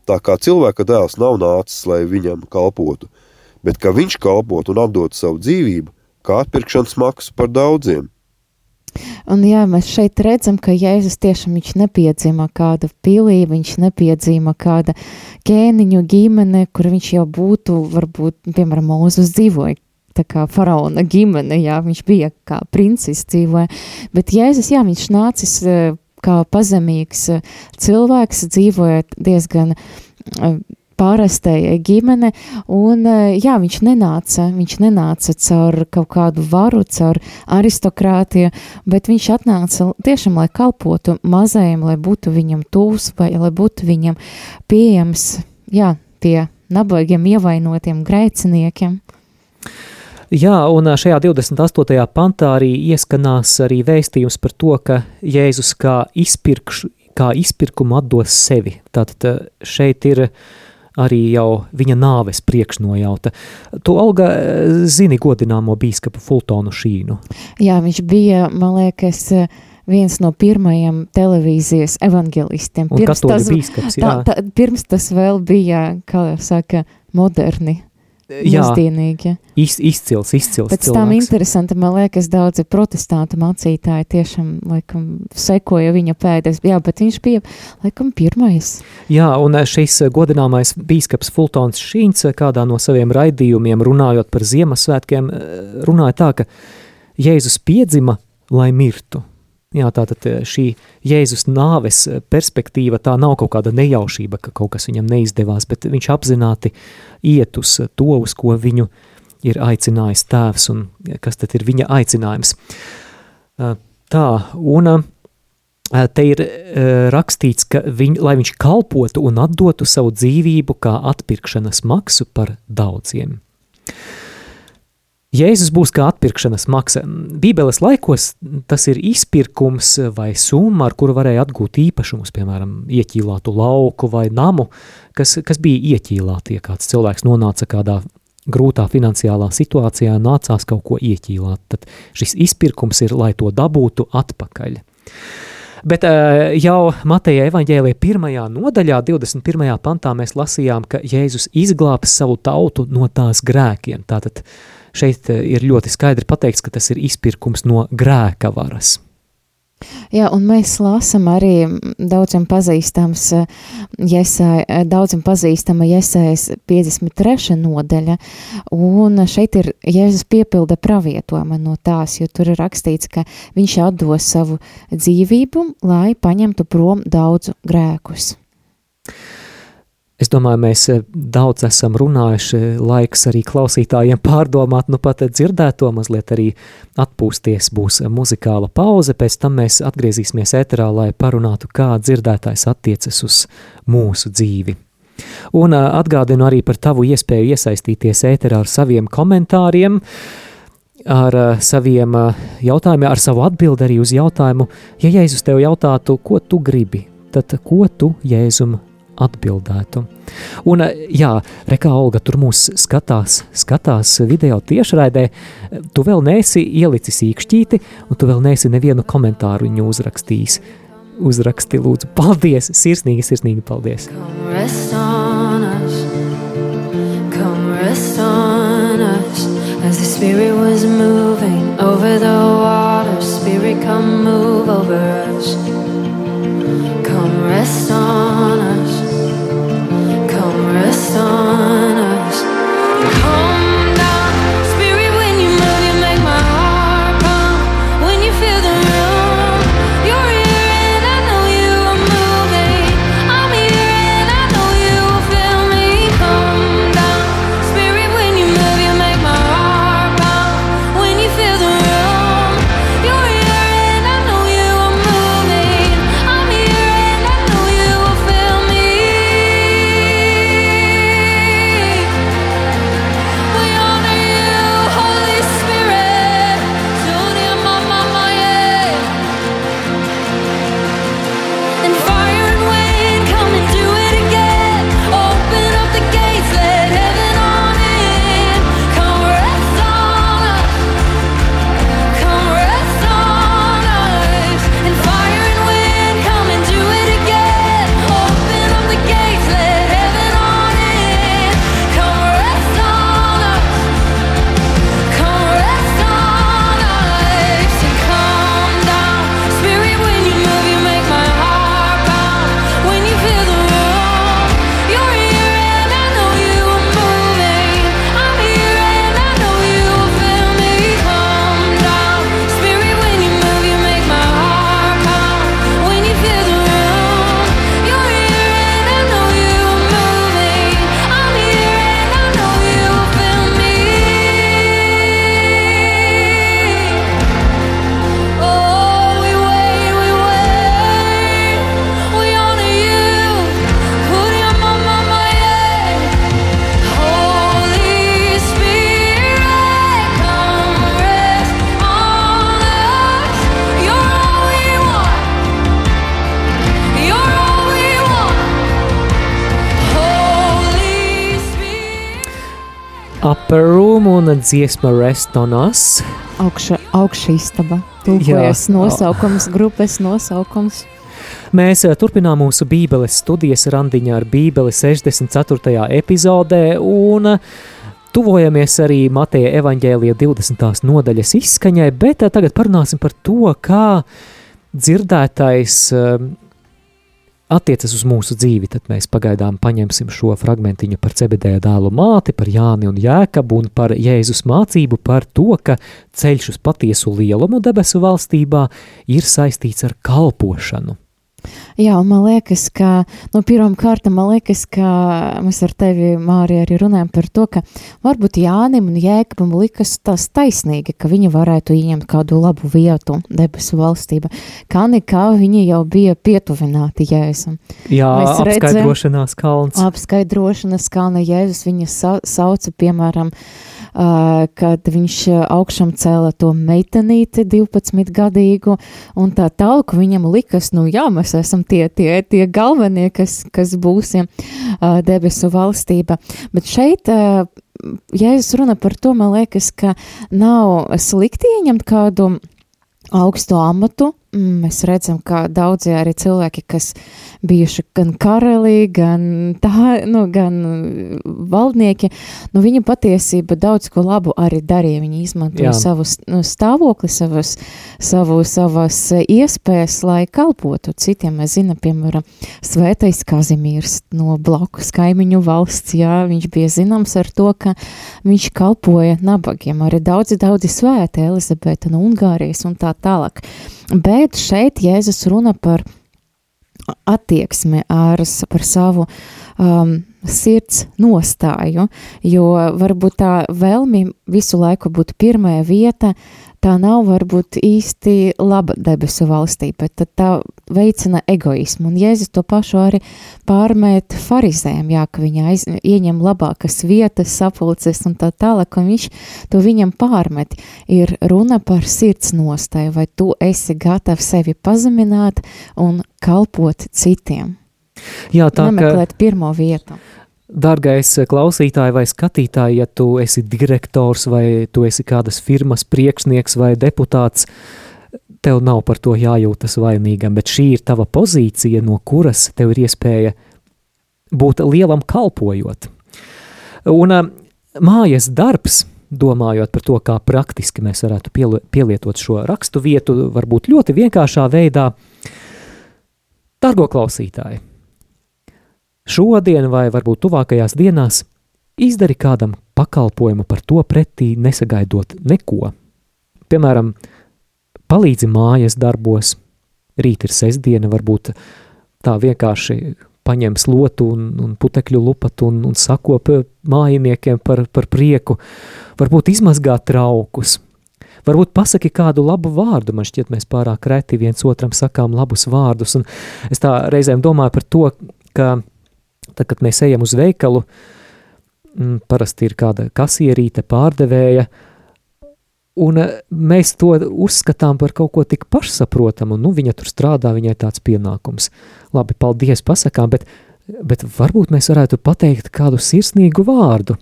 Tā kā cilvēka dēls nav nācis, lai viņam kalpotu, bet ka viņš kalpot un atdot savu dzīvību, kā atpirkšanas maksu par daudziem. Un jā, mēs šeit redzam, ka Jēzus tiešām viņš nepiedzima kāda pilī, viņš nepiedzima kāda ķēniņu ģimene, kur viņš jau būtu, varbūt, piemēram, Mūzus dzīvoja tā kā faraona ģimene, jā, viņš bija kā princis dzīvoja, bet Jēzus, jā, viņš nācis eh, kā pazemīgs eh, cilvēks, dzīvojot diezgan pārastēja ģimene, un eh, jā, viņš nenāca, viņš nenāca caur kaut kādu varu, caur aristokrātiju, bet viņš atnāca tiešām, lai kalpotu mazajiem, lai būtu viņam tūs, vai lai būtu viņam pieejams, jā, tie nabagiem ievainotiem grēciniekiem. Jā, un šajā 28. pantā arī ieskanās arī vēstījums par to, ka Jēzus kā, izpirkš, kā izpirkumu atdos sevi. Tātad šeit ir uh, arī jau viņa nāves priekšnojauta. Tu, Olga, zini godināmo bīskapu Fultonu Šīnu? Jā, viņš bija, man liekas, viens no pirmajiem televīzijas evangelistiem. Pirms tas, bīskaps, jā. tā, tā, pirms tas vēl bija, kā saka, moderni jā, mūsdienīgi. Iz, izcils, izcils Pēc cilvēks. tam interesanti, man liekas, daudzi protestantu mācītāji tiešām, laikam, sekoja viņa pēdēs, jā, bet viņš bija, laikam, pirmais. Jā, un šis godināmais bīskaps Fultons Šīns kādā no saviem raidījumiem runājot par Ziemassvētkiem, runāja tā, ka Jēzus piedzima, lai mirtu. Jā, tātad šī Jēzus nāves perspektīva tā nav kaut kāda nejaušība, ka kaut kas viņam neizdevās, bet viņš apzināti iet uz to, uz ko viņu ir aicinājis tēvs un kas tad ir viņa aicinājums. Tā, un te ir rakstīts, ka viņ, lai viņš kalpotu un atdotu savu dzīvību kā atpirkšanas maksu par daudziem. Jēzus būs kā atpirkšanas maksa. Bībeles laikos tas ir izpirkums vai summa, ar kuru varēja atgūt īpašumus, piemēram, ieķīlātu lauku vai namu, kas, kas bija ieķīlāti, ja kāds cilvēks nonāca kādā grūtā finansiālā situācijā, nācās kaut ko ieķīlāt. Tad šis izpirkums ir, lai to dabūtu atpakaļ. Bet jau Mateja evaņģēlija pirmajā nodaļā, 21. pantā, mēs lasījām, ka Jēzus izglābs savu tautu no tās grēkiem. Tātad šeit eh, ir ļoti skaidri pateikts, ka tas ir izpirkums no grēka varas. Jā, un mēs lasām arī daudziem pazīstams, jesai, eh, daudziem pazīstama Jesājas 53. nodaļa, un šeit ir Jēzus piepilda pravietojuma no tās, jo tur ir rakstīts, ka viņš atdos savu dzīvību, lai paņemtu prom daudzu grēkus. Es domāju, mēs eh, daudz esam runājuši, laiks arī klausītājiem pārdomāt, nu pat dzirdēto, mazliet arī atpūsties, būs muzikāla pauze, pēc tam mēs atgriezīsimies ēterā, lai parunātu, kā dzirdētājs attiecas uz mūsu dzīvi. Un eh, atgādinu arī par tavu iespēju iesaistīties ēterā ar saviem komentāriem, ar eh, saviem jautājumiem, ar savu atbildi arī uz jautājumu, ja Jēzus tev jautātu, ko tu gribi, tad ko tu Jēzum atbildētu. Un, jā, Rekā Olga tur mūs skatās, skatās video tiešraidē, tu vēl neesi ielicis īkšķīti, un tu vēl neesi nevienu komentāru viņu uzrakstījis. Uzraksti, lūdzu, paldies, sirsnīgi, sirsnīgi paldies. Come rest on us, come rest on us, as the Spirit was moving over the water, Spirit come move over us, come rest on us. On dziesma Rest on Us. Augša, augša istaba. Tūkojas nosaukums, grupas nosaukums. Mēs eh, turpinām mūsu bībeles studijas randiņā ar bībeli 64. epizodē un eh, tuvojamies arī Mateja evaņģēlija 20. nodaļas izskaņai, bet eh, tagad parunāsim par to, kā dzirdētais attiecas uz mūsu dzīvi, tad mēs pagaidām paņemsim šo fragmentiņu par Cebedēja dēlu māti, par Jāni un Jēkabu un par Jēzus mācību par to, ka ceļš uz patiesu lielumu debesu valstībā ir saistīts ar kalpošanu. Jā, man liekas, ka, nu, pirmām kārtām, man liekas, ka mēs ar tevi, Mārija, arī runājam par to, ka varbūt Jānim un Jēkabam likas tas taisnīgi, ka viņi varētu ieņemt kādu labu vietu debesu valstība. Kā nekā viņi jau bija pietuvināti Jēzum. Jā, mēs apskaidrošanās kalns. Apskaidrošanas kalna Jēzus viņa sa sauca, piemēram, uh, kad viņš augšām cēla to meitenīti 12 gadīgu un tā tālāk viņam likas, nu jā, mēs esam tie, tie, tie galvenie, kas, kas būsim debesu valstība. Bet šeit Jēzus runa par to, man liekas, ka nav slikti ieņemt kādu augstu amatu, mēs redzam, ka daudzi arī cilvēki, kas bijuši gan karalī, gan, tā, nu, gan valdnieki, nu, viņi patiesība daudz ko labu arī darīja. Viņi izmantoja savu nu, stāvokli, savas, savu, savas iespējas, lai kalpotu citiem. Mēs zinām, piemēram, svētais Kazimīrs no blakus kaimiņu valsts, jā, viņš bija zināms ar to, ka viņš kalpoja nabagiem. Arī daudzi, daudzi svēti, Elizabete no Ungārijas un tā tālāk. Bet šeit Jēzus runa par attieksmi ar, par savu um, sirds nostāju, jo varbūt tā vēlmi visu laiku būt pirmajā vieta, tā nav varbūt īsti laba debesu valstī, bet tā veicina egoismu. Un Jēzus to pašu arī pārmēt farizēm, jā, ka viņi aiz, ieņem labākas vietas, sapulces un tā tālāk, un viņš to viņam pārmet. Ir runa par sirds nostāju, vai tu esi gatavs sevi pazemināt un kalpot citiem. Jā, tā Nemeklēt ka... pirmo vietu. Dargais klausītāj vai skatītāj, ja tu esi direktors vai tu esi kādas firmas priekšnieks vai deputāts, tev nav par to jājūtas vainīgam, bet šī ir tava pozīcija, no kuras tev ir iespēja būt lielam kalpojot. Un mājas darbs, domājot par to, kā praktiski mēs varētu pielietot šo rakstu vietu, varbūt ļoti vienkāršā veidā, Dargo klausītāji, šodien vai varbūt tuvākajās dienās izdari kādam pakalpojumu par to pretī, nesagaidot neko. Piemēram, palīdzi mājas darbos, rīt ir sestdiena, varbūt tā vienkārši paņem slotu un, un putekļu lupatu un, un sakop mājiniekiem par, par prieku, varbūt izmazgā traukus, varbūt pasaki kādu labu vārdu, man šķiet mēs pārāk reti viens otram sakām labus vārdus, un es tā reizēm domāju par to, ka Tad, kad mēs ejam uz veikalu, mm, parasti ir kāda kasierīte, pārdevēja, un eh, mēs to uzskatām par kaut ko tik pašsaprotamu, nu, viņa tur strādā, viņai tāds pienākums. Labi, paldies pasakām, bet, bet varbūt mēs varētu pateikt kādu sirsnīgu vārdu,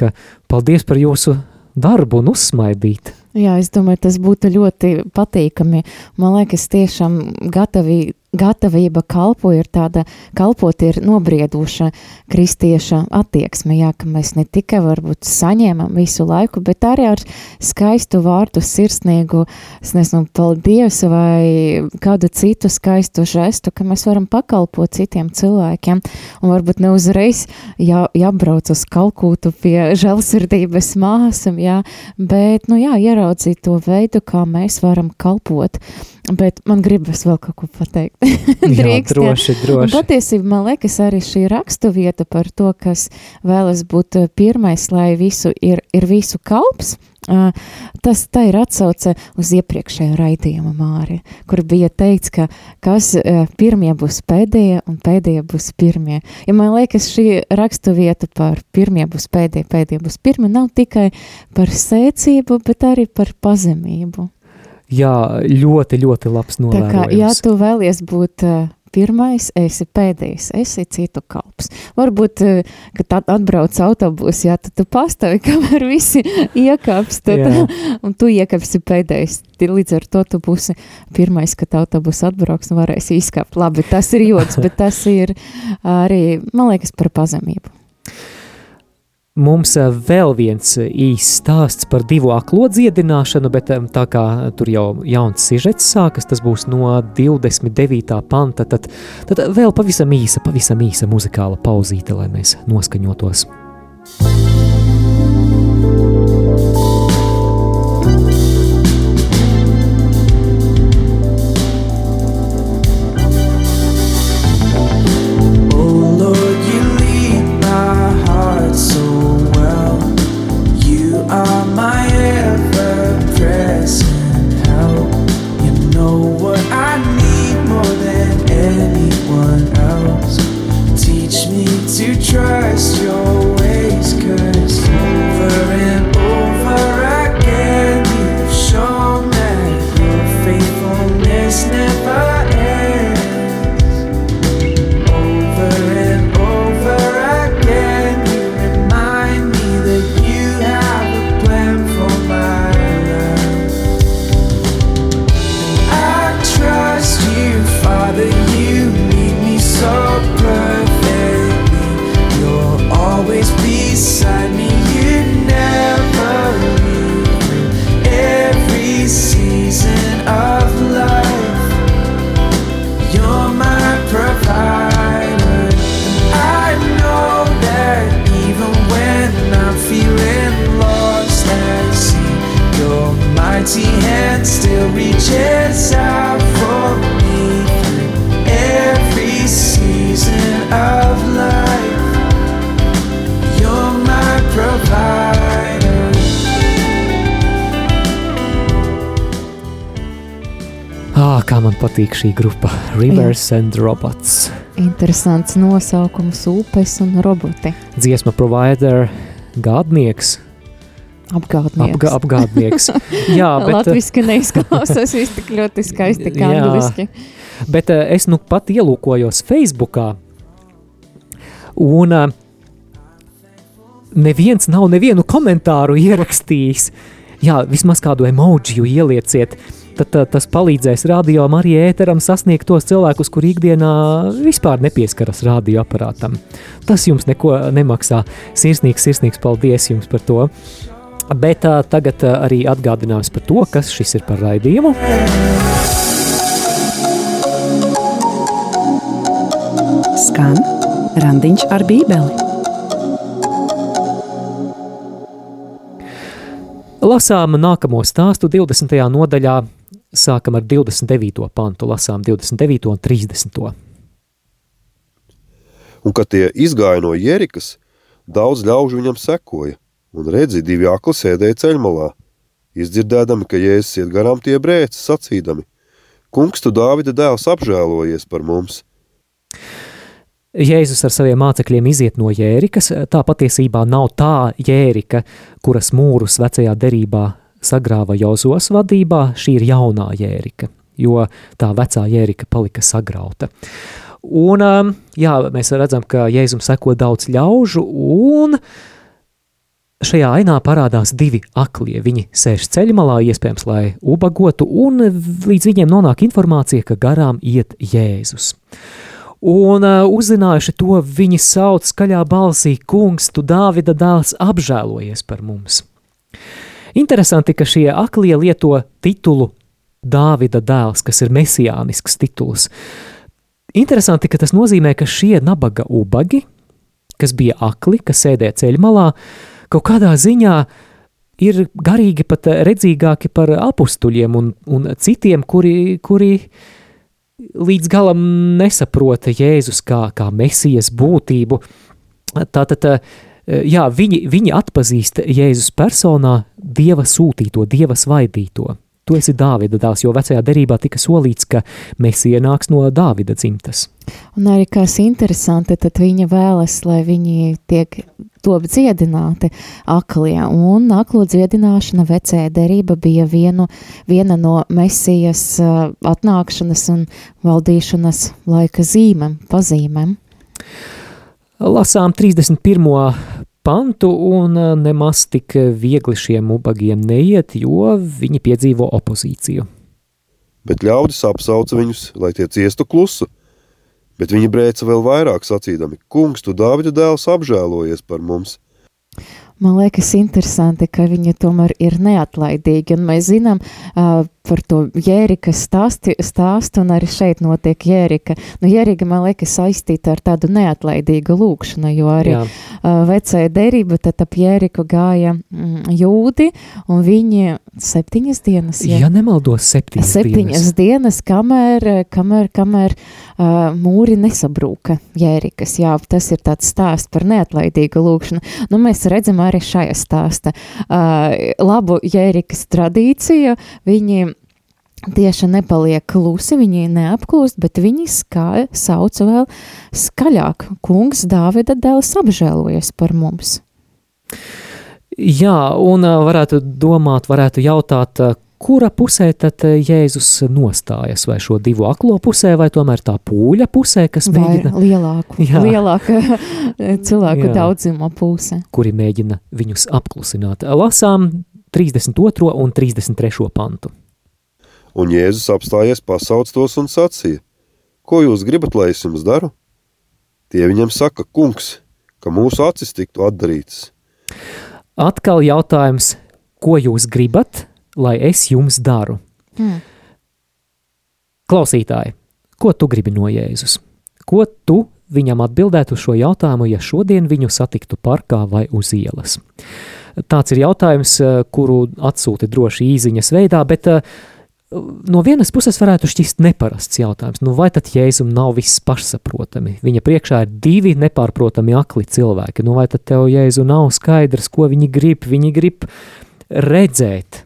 ka paldies par jūsu darbu un uzsmaidīt. Jā, es domāju, tas būtu ļoti patīkami. Man liekas, tiešām gatavi gatavība kalpo ir tāda, kalpot ir nobrieduša kristieša attieksme, jā, ka mēs ne tikai varbūt saņēmam visu laiku, bet arī ar skaistu vārdu sirsnīgu, es nezinu, paldies vai kādu citu skaistu žestu, ka mēs varam pakalpot citiem cilvēkiem un varbūt ne uzreiz jā, jābrauc uz Kalkūtu pie žēlsirdības māsam, jā, bet, nu jā, ieraudzīt to veidu, kā mēs varam kalpot. Bet man gribas vēl kaut ko pateikt. Drīkst, jā, droši, droši. Un patiesībā man liekas arī šī rakstu vieta par to, kas vēlas būt eh, pirmais, lai visu ir, ir visu kalps. Uh, tas tā ir atsauce uz iepriekšējo raidījumu māri, kur bija teikts, ka kas uh, pirmie būs pēdējie un pēdējie būs pirmie. Ja man liekas, šī rakstu vieta par pirmie būs pēdējie, pēdējie būs pirmie, nav tikai par sēcību, bet arī par pazemību. Jā, ļoti, ļoti labs novērojums. Tā kā, ja tu vēlies būt uh, pirmais, esi pēdējais, esi citu kalps. Varbūt, uh, kad tad atbrauc autobus, jā, tad tu pastāvi, kamēr visi iekāps, tad, un tu iekāpsi pēdējais. Līdz ar to tu būsi pirmais, kad autobus atbrauks un varēsi izkāpt. Labi, tas ir joks, bet tas ir arī, man liekas, par pazemību. Mums vēl viens īsts stāsts par divu aklo dziedināšanu, bet tā kā tur jau jauns sižets sākas, tas būs no 29. panta, tad, tad vēl pavisam īsa, pavisam īsa muzikāla pauzīte, lai mēs noskaņotos. Kā man patīk šī grupa Rivers Jā. and Robots. Interesants nosaukums upes un roboti. Dziesma provider, gādnieks. Apgādnieks. Apga, apgādnieks. Jā, bet... Latviski neizklausās viss tik ļoti skaisti kā angliski. Bet uh, es nu pat ielūkojos Facebookā un uh, neviens nav nevienu komentāru ierakstījis. Jā, vismaz kādu emoģiju ielieciet. Uh, tad tā, tas palīdzēs radio Marijai ēteram sasniegt tos cilvēkus, kur ikdienā vispār nepieskaras radioaparātam. Tas jums neko nemaksā. Sirsnīgs, sirsnīgs paldies jums par to. Bet tā, tagad arī atgādinājums par to, kas šis ir par raidījumu. Skan randiņš ar bībeli. Lasām nākamo stāstu 20. nodaļā sākam ar 29. pantu, lasām 29. un 30. Un, kad tie izgāja no Jerikas, daudz ļaužu viņam sekoja, un redzi, divi akli sēdēja ceļmalā. Izdzirdēdami, ka Jēzus iet garām tie brēci, sacīdami, kungs, tu Dāvida dēls apžēlojies par mums. Jēzus ar saviem mācekļiem iziet no Jērikas, tā patiesībā nav tā Jērika, kuras mūrus vecajā derībā sagrāva Jozos vadībā, šī ir jaunā jērika, jo tā vecā jērika palika sagrauta. Un, um, jā, mēs redzam, ka Jēzum seko daudz ļaužu, un šajā ainā parādās divi aklie. Viņi sēž ceļmalā, iespējams, lai ubagotu, un līdz viņiem nonāk informācija, ka garām iet Jēzus. Un uh, uzzinājuši to, viņi sauc skaļā balsī, kungs, tu Dāvida dēls apžēlojies par mums. Interesanti, ka šie aklie lieto titulu Dāvida dēls, kas ir mesijānisks tituls. Interesanti, ka tas nozīmē, ka šie nabaga ubagi, kas bija akli, kas sēdēja ceļmalā, kaut kādā ziņā ir garīgi pat redzīgāki par apustuļiem un, un citiem, kuri, kuri līdz galam nesaprota Jēzus kā, kā mesijas būtību. Tātad jā, viņi, viņi atpazīst Jēzus personā Dieva sūtīto, Dieva svaidīto. Tu esi Dāvida dēls, jo vecajā derībā tika solīts, ka Mēsija nāks no Dāvida dzimtas. Un arī kas interesanti, tad viņa vēlas, lai viņi tiek top dziedināti aklie, un aklo dziedināšana vecajā derība bija vienu, viena no Mēsijas eh, atnākšanas un valdīšanas laika zīmēm, pazīmēm lasām 31. pantu, un uh, nemaz tik viegli šiem ubagiem neiet, jo viņi piedzīvo opozīciju. Bet ļaudis apsauca viņus, lai tie ciestu klusu, bet viņi brēca vēl vairāk sacīdami, kungs, tu Dāvida dēls apžēlojies par mums. man liekas interesanti, ka viņi tomēr ir neatlaidīgi, un mēs zinām uh, par to jērika stāsti, stāstu, un arī šeit notiek jērika. Nu, jērika, man liekas, saistīta ar tādu neatlaidīgu lūkšanu, jo arī Jā. uh, vecajā derība, tad ap jēriku gāja mm, jūdi, un viņi septiņas dienas, ja, ja nemaldos septiņas, septiņas dienas. dienas, kamēr, kamēr, kamēr uh, mūri nesabrūka jērikas. Jā, tas ir tāds stāsts par neatlaidīgu lūkšanu. Nu, mēs redzam arī šajā stāsta uh, labu jērikas tradīciju. Viņi tieši nepaliek klusi, viņi neapklūst, bet viņi skā, sauc vēl skaļāk. Kungs Dāvida dēls apžēlojas par mums. Jā, un varētu domāt, varētu jautāt, kura pusē tad Jēzus nostājas, vai šo divu aklo pusē, vai tomēr tā pūļa pusē, kas vai mēģina... lielāku, jā. lielāka cilvēku jā. daudzuma puse. Kuri mēģina viņus apklusināt. Lasām 32. un 33. pantu. Un Jēzus apstājies pasauc tos un sacīja, ko jūs gribat, lai es jums daru? Tie viņam saka, kungs, ka mūsu acis tiktu atdarītas. Atkal jautājums, ko jūs gribat, lai es jums daru? Hmm. Klausītāji, ko tu gribi no Jēzus? Ko tu viņam atbildētu uz šo jautājumu, ja šodien viņu satiktu parkā vai uz ielas? Tāds ir jautājums, eh, kuru atsūti droši īziņas veidā, bet uh, no vienas puses varētu šķist neparasts jautājums. Nu, vai tad Jēzum nav viss pašsaprotami? Viņa priekšā ir divi nepārprotami akli cilvēki. Nu, vai tad tev Jēzu nav skaidrs, ko viņi grib? Viņi grib redzēt.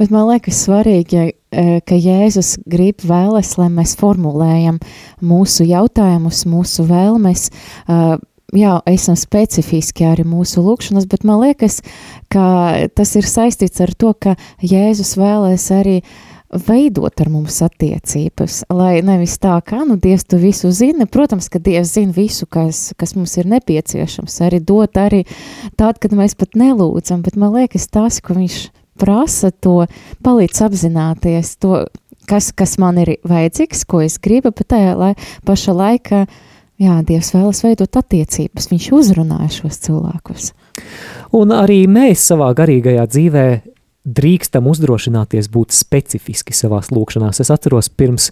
Bet man liekas svarīgi, e, ka Jēzus grib vēlas, lai mēs formulējam mūsu jautājumus, mūsu vēlmes, e, jā, esam specifiski arī mūsu lūkšanas, bet man liekas, ka tas ir saistīts ar to, ka Jēzus vēlēs arī uh, veidot ar mums attiecības, lai nevis tā, kā, nu, Dievs tu visu zini, protams, ka Dievs zina visu, kas, kas mums ir nepieciešams, arī dot arī tādu, kad mēs pat nelūdzam, bet man liekas tas, ko viņš prasa to, palīdz apzināties to, kas, kas man ir vajadzīgs, ko es gribu, bet tajā lai, paša laikā, jā, Dievs vēlas veidot attiecības, viņš uzrunāja šos cilvēkus. Un arī mēs savā garīgajā dzīvē drīkstam uzdrošināties būt specifiski savās lūkšanās. Es atceros, pirms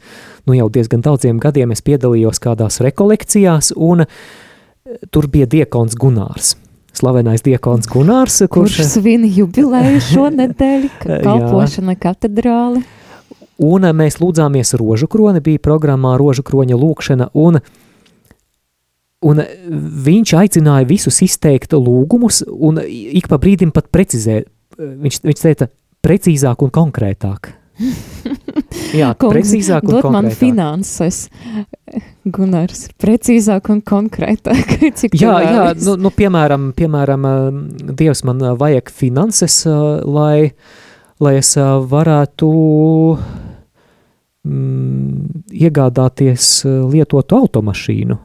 nu, jau diezgan daudziem gadiem es piedalījos kādās rekolekcijās, un e, tur bija diekons Gunārs. Slavenais diekons Gunārs, kurš, kurš svin jubilēju šonedēļ, kalpošana katedrāli. Un e, mēs lūdzāmies rožu kroni, bija programmā rožu kroņa lūkšana, un, un viņš aicināja visus izteikt lūgumus, un ik pa brīdim pat precizēt, viņš, viņš teica precīzāk un konkrētāk. Jā, Kungs, precīzāk un konkrētāk. man finanses. Gunārs, precīzāk un konkrētāk. Cik jā, jā nu, nu, piemēram, piemēram, Dievs man vajag finanses, lai, lai es varētu mm, iegādāties lietotu automašīnu.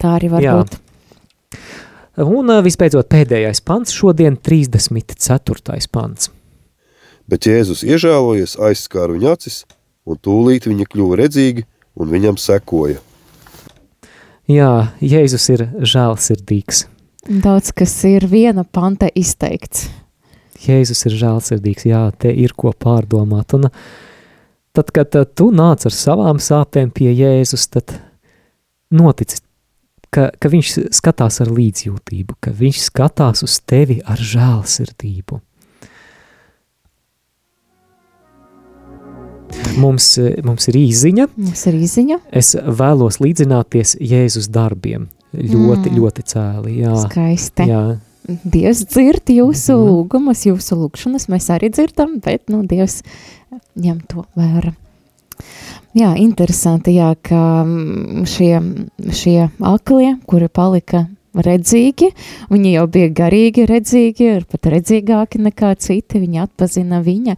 Tā arī var jā. būt. Un vispēcot pēdējais pants, šodien 34. pants. Bet Jēzus iežēlojies, aizskāra viņa acis, un tūlīt viņa kļuva redzīga un viņam sekoja. Jā, Jēzus ir žēlsirdīgs. Daudz kas ir viena panta izteikts. Jēzus ir žēlsirdīgs, jā, te ir ko pārdomāt. Un tad, kad tu nāc ar savām sāpēm pie Jēzus, tad noticis ka, ka viņš skatās ar līdzjūtību, ka viņš skatās uz tevi ar žēlsirdību. Mums, mums ir īziņa. Mums ir īziņa. Es vēlos līdzināties Jēzus darbiem. Ļoti, mm. ļoti cēli. Jā. Skaisti. Jā. Dievs dzird jūsu mm. lūgumus, jūsu lūgšanas mēs arī dzirdam, bet, nu, Dievs ņem to vērā. Jā, interesanti, jā, ka mm, šie, šie aklie, kuri palika redzīgi, viņi jau bija garīgi redzīgi, ir pat redzīgāki nekā citi, viņi atpazina viņa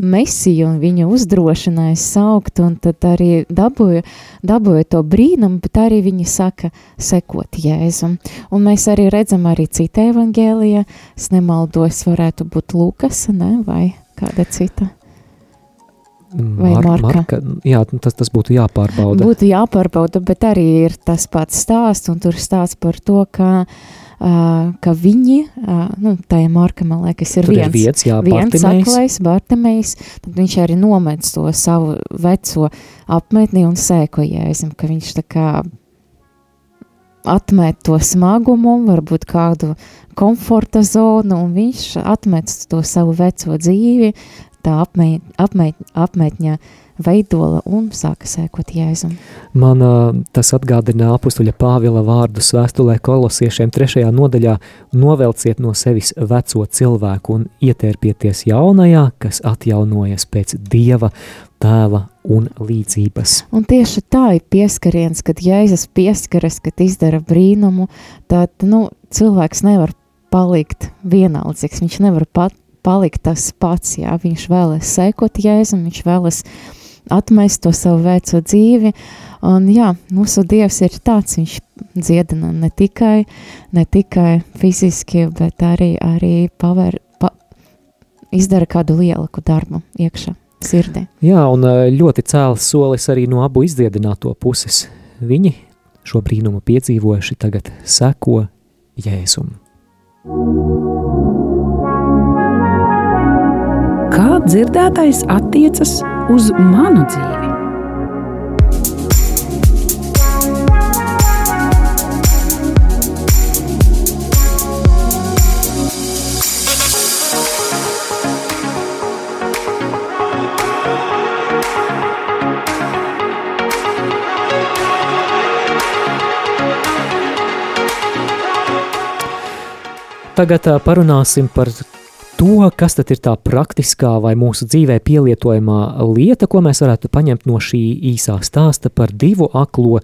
mesiju un viņa uzdrošināja saukt, un tad arī dabūja, dabūja to brīnumu, bet arī viņi saka sekot Jēzum. Un mēs arī redzam arī cita evangēlija, es nemaldos, varētu būt Lukas, ne, vai kāda cita. Vai Mar marka? marka? Jā, nu, tas, tas būtu jāpārbauda. Būtu jāpārbauda, bet arī ir tas pats stāsts, un tur stāsts par to, ka uh, ka viņi, uh, nu, tajā marka, man liekas, ir Tur viens, ir viens, jā, viens Bartimejs. aklais, Bartemejs, tad viņš arī nomedz to savu veco apmetni un sēko jēzim, ka viņš tā kā atmet to smagumu, varbūt kādu komforta zonu, un viņš atmet to savu veco dzīvi, tā apmet, apmet, apmetņa veidola un sāka sēkot jēzum. Man tas atgādina apustuļa Pāvila vārdus vēstulē kolosiešiem trešajā nodaļā novelciet no sevis veco cilvēku un ietērpieties jaunajā, kas atjaunojas pēc Dieva, tēva un līdzības. Un tieši tā ir pieskariens, kad Jēzus pieskaras, kad izdara brīnumu, tad, nu, cilvēks nevar palikt vienaldzīgs, viņš nevar pat palikt tas pats, jā, viņš vēlas sekot Jēzum, viņš vēlas atmest to savu veco dzīvi, un jā, mūsu Dievs ir tāds, viņš dziedina ne tikai, ne tikai fiziski, bet arī, arī paver, pa, izdara kādu lielaku darbu iekšā sirdī. Jā, un ā, ļoti cēls solis arī no abu izdziedināto puses. Viņi šo brīnumu piedzīvojuši tagad seko Jēzum. Kā dzirdētais attiecas uz manu dzīvi? Tagad parunāsim par to, kas tad ir tā praktiskā vai mūsu dzīvē pielietojamā lieta, ko mēs varētu paņemt no šī īsā stāsta par divu aklo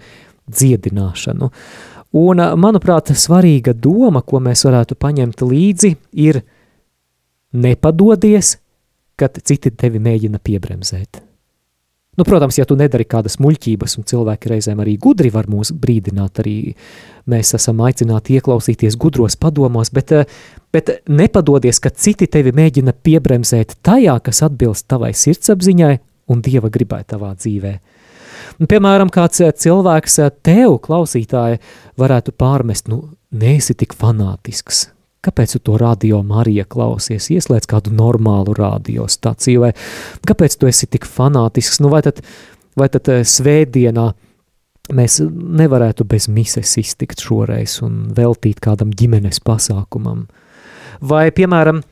dziedināšanu. Un, manuprāt, svarīga doma, ko mēs varētu paņemt līdzi, ir nepadodies, kad citi tevi mēģina piebremzēt. Nu, protams, ja tu nedari kādas muļķības, un cilvēki reizēm arī gudri var mūs brīdināt, arī mēs esam aicināti ieklausīties gudros padomos, bet, eh, bet nepadodies, ka citi tevi mēģina piebremzēt tajā, kas atbilst tavai sirdsapziņai un dieva gribai tavā dzīvē. Un, piemēram, kāds eh, cilvēks eh, tev, klausītāji, varētu pārmest, nu, neesi tik fanātisks. Kāpēc tu to radio Marija klausies? Ieslēdz kādu normālu radiostaciju, vai kāpēc tu esi tik fanātisks? Nu, vai tad, vai tad eh, svētdienā mēs nevarētu bez mises iztikt šoreiz un veltīt kādam ģimenes pasākumam? Vai, piemēram,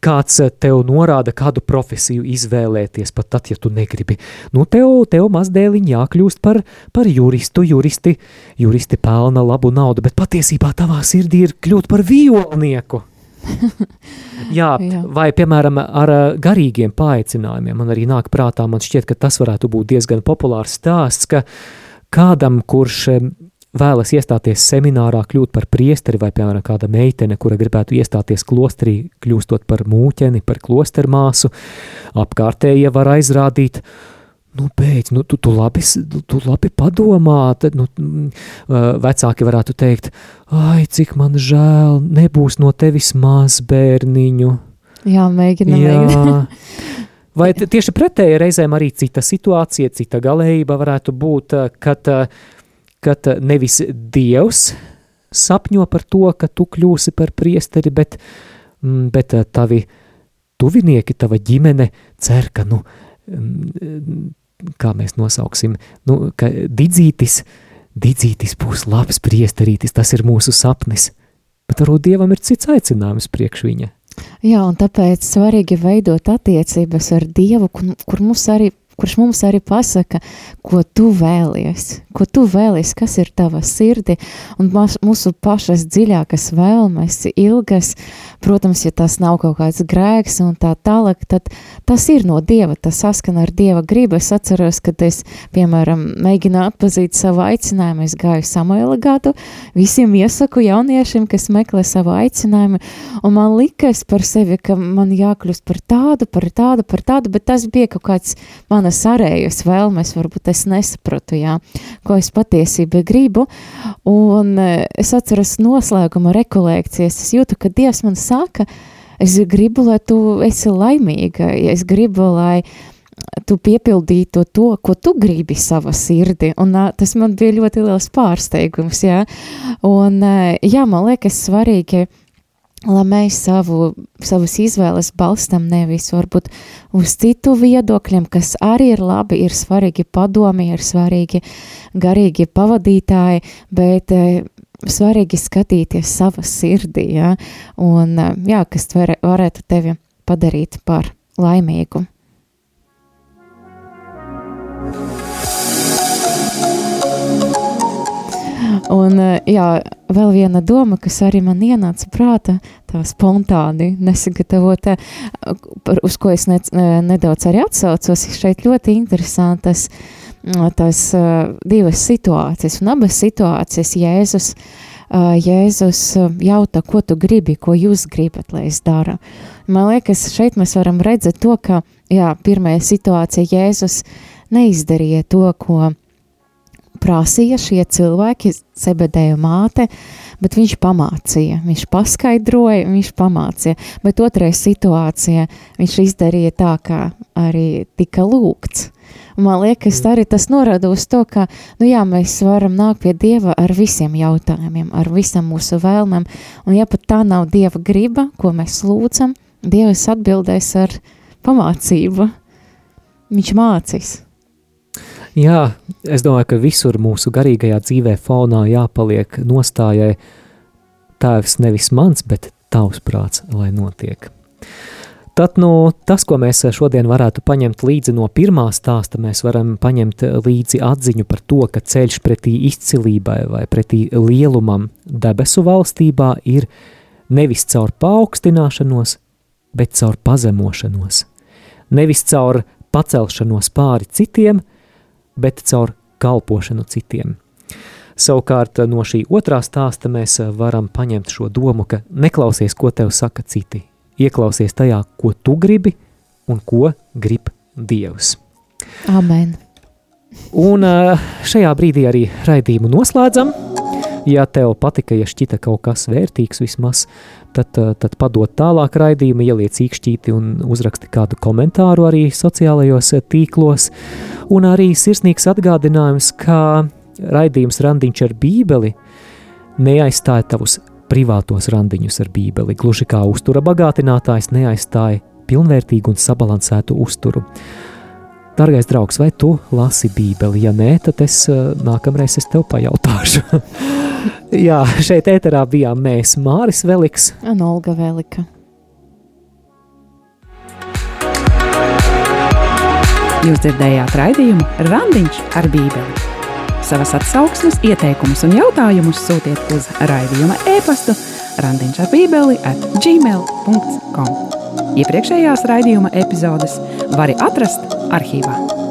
kāds eh, tev norāda, kādu profesiju izvēlēties, pat tad, ja tu negribi. Nu, tev, tev mazdēliņ jākļūst par, par juristu, juristi, juristi pelna labu naudu, bet patiesībā tavā sirdī ir kļūt par violnieku. Jā, Jā. vai, piemēram, ar ā, garīgiem paaicinājumiem, man arī nāk prātā, man šķiet, ka tas varētu būt diezgan populārs stāsts, ka kādam, kurš em, vēlas iestāties seminārā, kļūt par priesteri, vai, piemēram, kāda meitene, kura gribētu iestāties klosterī, kļūstot par mūķeni, par klostermāsu, apkārtējie var aizrādīt, nu, beidz, nu, tu, tu, labi, tu labi padomā, tad, nu, mm, vecāki varētu teikt, ai, cik man žēl, nebūs no tevis mazbērniņu. Jā, mēģina, mēģina. Jā. Vai t- tieši pretēji reizēm arī cita situācija, cita galējība varētu būt, kad, ā, kad ā, nevis Dievs sapņo par to, ka tu kļūsi par priesteri, bet, mm, bet ā, tavi tuvinieki, tava ģimene cer, ka, nu, mm, kā mēs nosauksim, nu, ka didzītis, didzītis būs labs priesterītis, tas ir mūsu sapnis. Bet varbūt Dievam ir cits aicinājums priekš viņa. Jā, un tāpēc svarīgi veidot attiecības ar Dievu, kur, kur mums arī, kurš mums arī pasaka, ko tu vēlies, ko tu vēlies, kas ir tava sirdi, un mūsu pašas dziļākas vēlmes, ilgas, protams, ja tas nav kaut kāds grēks un tā tālāk, tad tas ir no Dieva, tas saskan ar Dieva gribu. Es atceros, kad es, piemēram, mēģināju atpazīt savu aicinājumu, es gāju Samuela gadu, visiem iesaku jauniešiem, kas meklē savu aicinājumu, un man likas par sevi, ka man jākļūst par tādu, par tādu, par tādu, bet tas bija kaut kāds manas arējas vēlmes, varbūt es nesapratu, jā, ko es patiesībā gribu, un eh, es atceros noslēguma rekolekcijas, es jūtu, ka Dievs man saka, es gribu, lai tu esi laimīga, es gribu, lai tu piepildītu to, ko tu gribi savā sirdi. Un, tas man bija ļoti liels pārsteigums. Jā, un, jā man liekas, svarīgi. Lai mēs savu, savas izvēles balstam nevis varbūt uz citu viedokļiem, kas arī ir labi, ir svarīgi padomi, ir svarīgi garīgi pavadītāji, bet svarīgi skatīties savā sirdī, ja? un jā, kas var, varētu tevi padarīt par laimīgu. Un, jā, vēl viena doma, kas arī man ienāca prātā, tā spontāni nesagatavota, uz ko es ne, nedaudz arī atsaucos, šeit ļoti interesantas mm, tās uh, divas situācijas, un abas situācijas Jēzus, uh, Jēzus jautā, ko tu gribi, ko jūs gribat, lai es daru. Man liekas, šeit mēs varam redzēt to, ka, jā, pirmajā situācija Jēzus neizdarīja to, ko prasīja šie cilvēki, Sebedēja māte, bet viņš pamācīja, viņš paskaidroja, viņš pamācīja, bet otrajā situācijā viņš izdarīja tā, kā arī tika lūgts. Un man liekas, arī tas norāda uz to, ka, nu jā, mēs varam nākt pie Dieva ar visiem jautājumiem, ar visam mūsu vēlmēm, un ja pat tā nav Dieva griba, ko mēs lūdzam, Dievs atbildēs ar pamācību. Viņš mācīs. Jā, es domāju, ka visur mūsu garīgajā dzīvē fonā jāpaliek nostājai tēvs nevis mans, bet tavs prāts, lai notiek. Tad nu, tas, ko mēs šodien varētu paņemt līdzi no pirmā stāsta, mēs varam paņemt līdzi atziņu par to, ka ceļš pretī izcilībai vai pretī lielumam debesu valstībā ir nevis caur paaugstināšanos, bet caur pazemošanos. Nevis caur pacelšanos pāri citiem, bet caur kalpošanu citiem. Savukārt no šī otrā stāsta mēs varam paņemt šo domu, ka neklausies, ko tev saka citi, ieklausies tajā, ko tu gribi un ko grib Dievs. Amen. Un šajā brīdī arī raidījumu noslēdzam. Ja tev patika, ja šķita kaut kas vērtīgs vismaz, tad, tad padod tālāk raidījumu, ieliec īkšķīti un uzraksti kādu komentāru arī sociālajos tīklos. Un arī sirsnīgs atgādinājums, ka raidījums randiņš ar bībeli neaizstāja tavus privātos randiņus ar bībeli, gluži kā uztura bagātinātājs neaizstāja pilnvērtīgu un sabalansētu uzturu. Dargais draugs, vai tu lasi bībeli? Ja nē, tad es nākamreiz es tev pajautāšu. Jā, šeit ēterā bijām mēs, Māris Veliks un Olga Velika. Jūs dzirdējāt raidījumu Randiņš ar Bībeli. Savas atsauksmes, ieteikumus un jautājumus sūtiet uz raidījuma e-pastu Randiņš ar Bībeli at gmail.com. Iepriekšējās raidījuma epizodes var atrast arhīvā.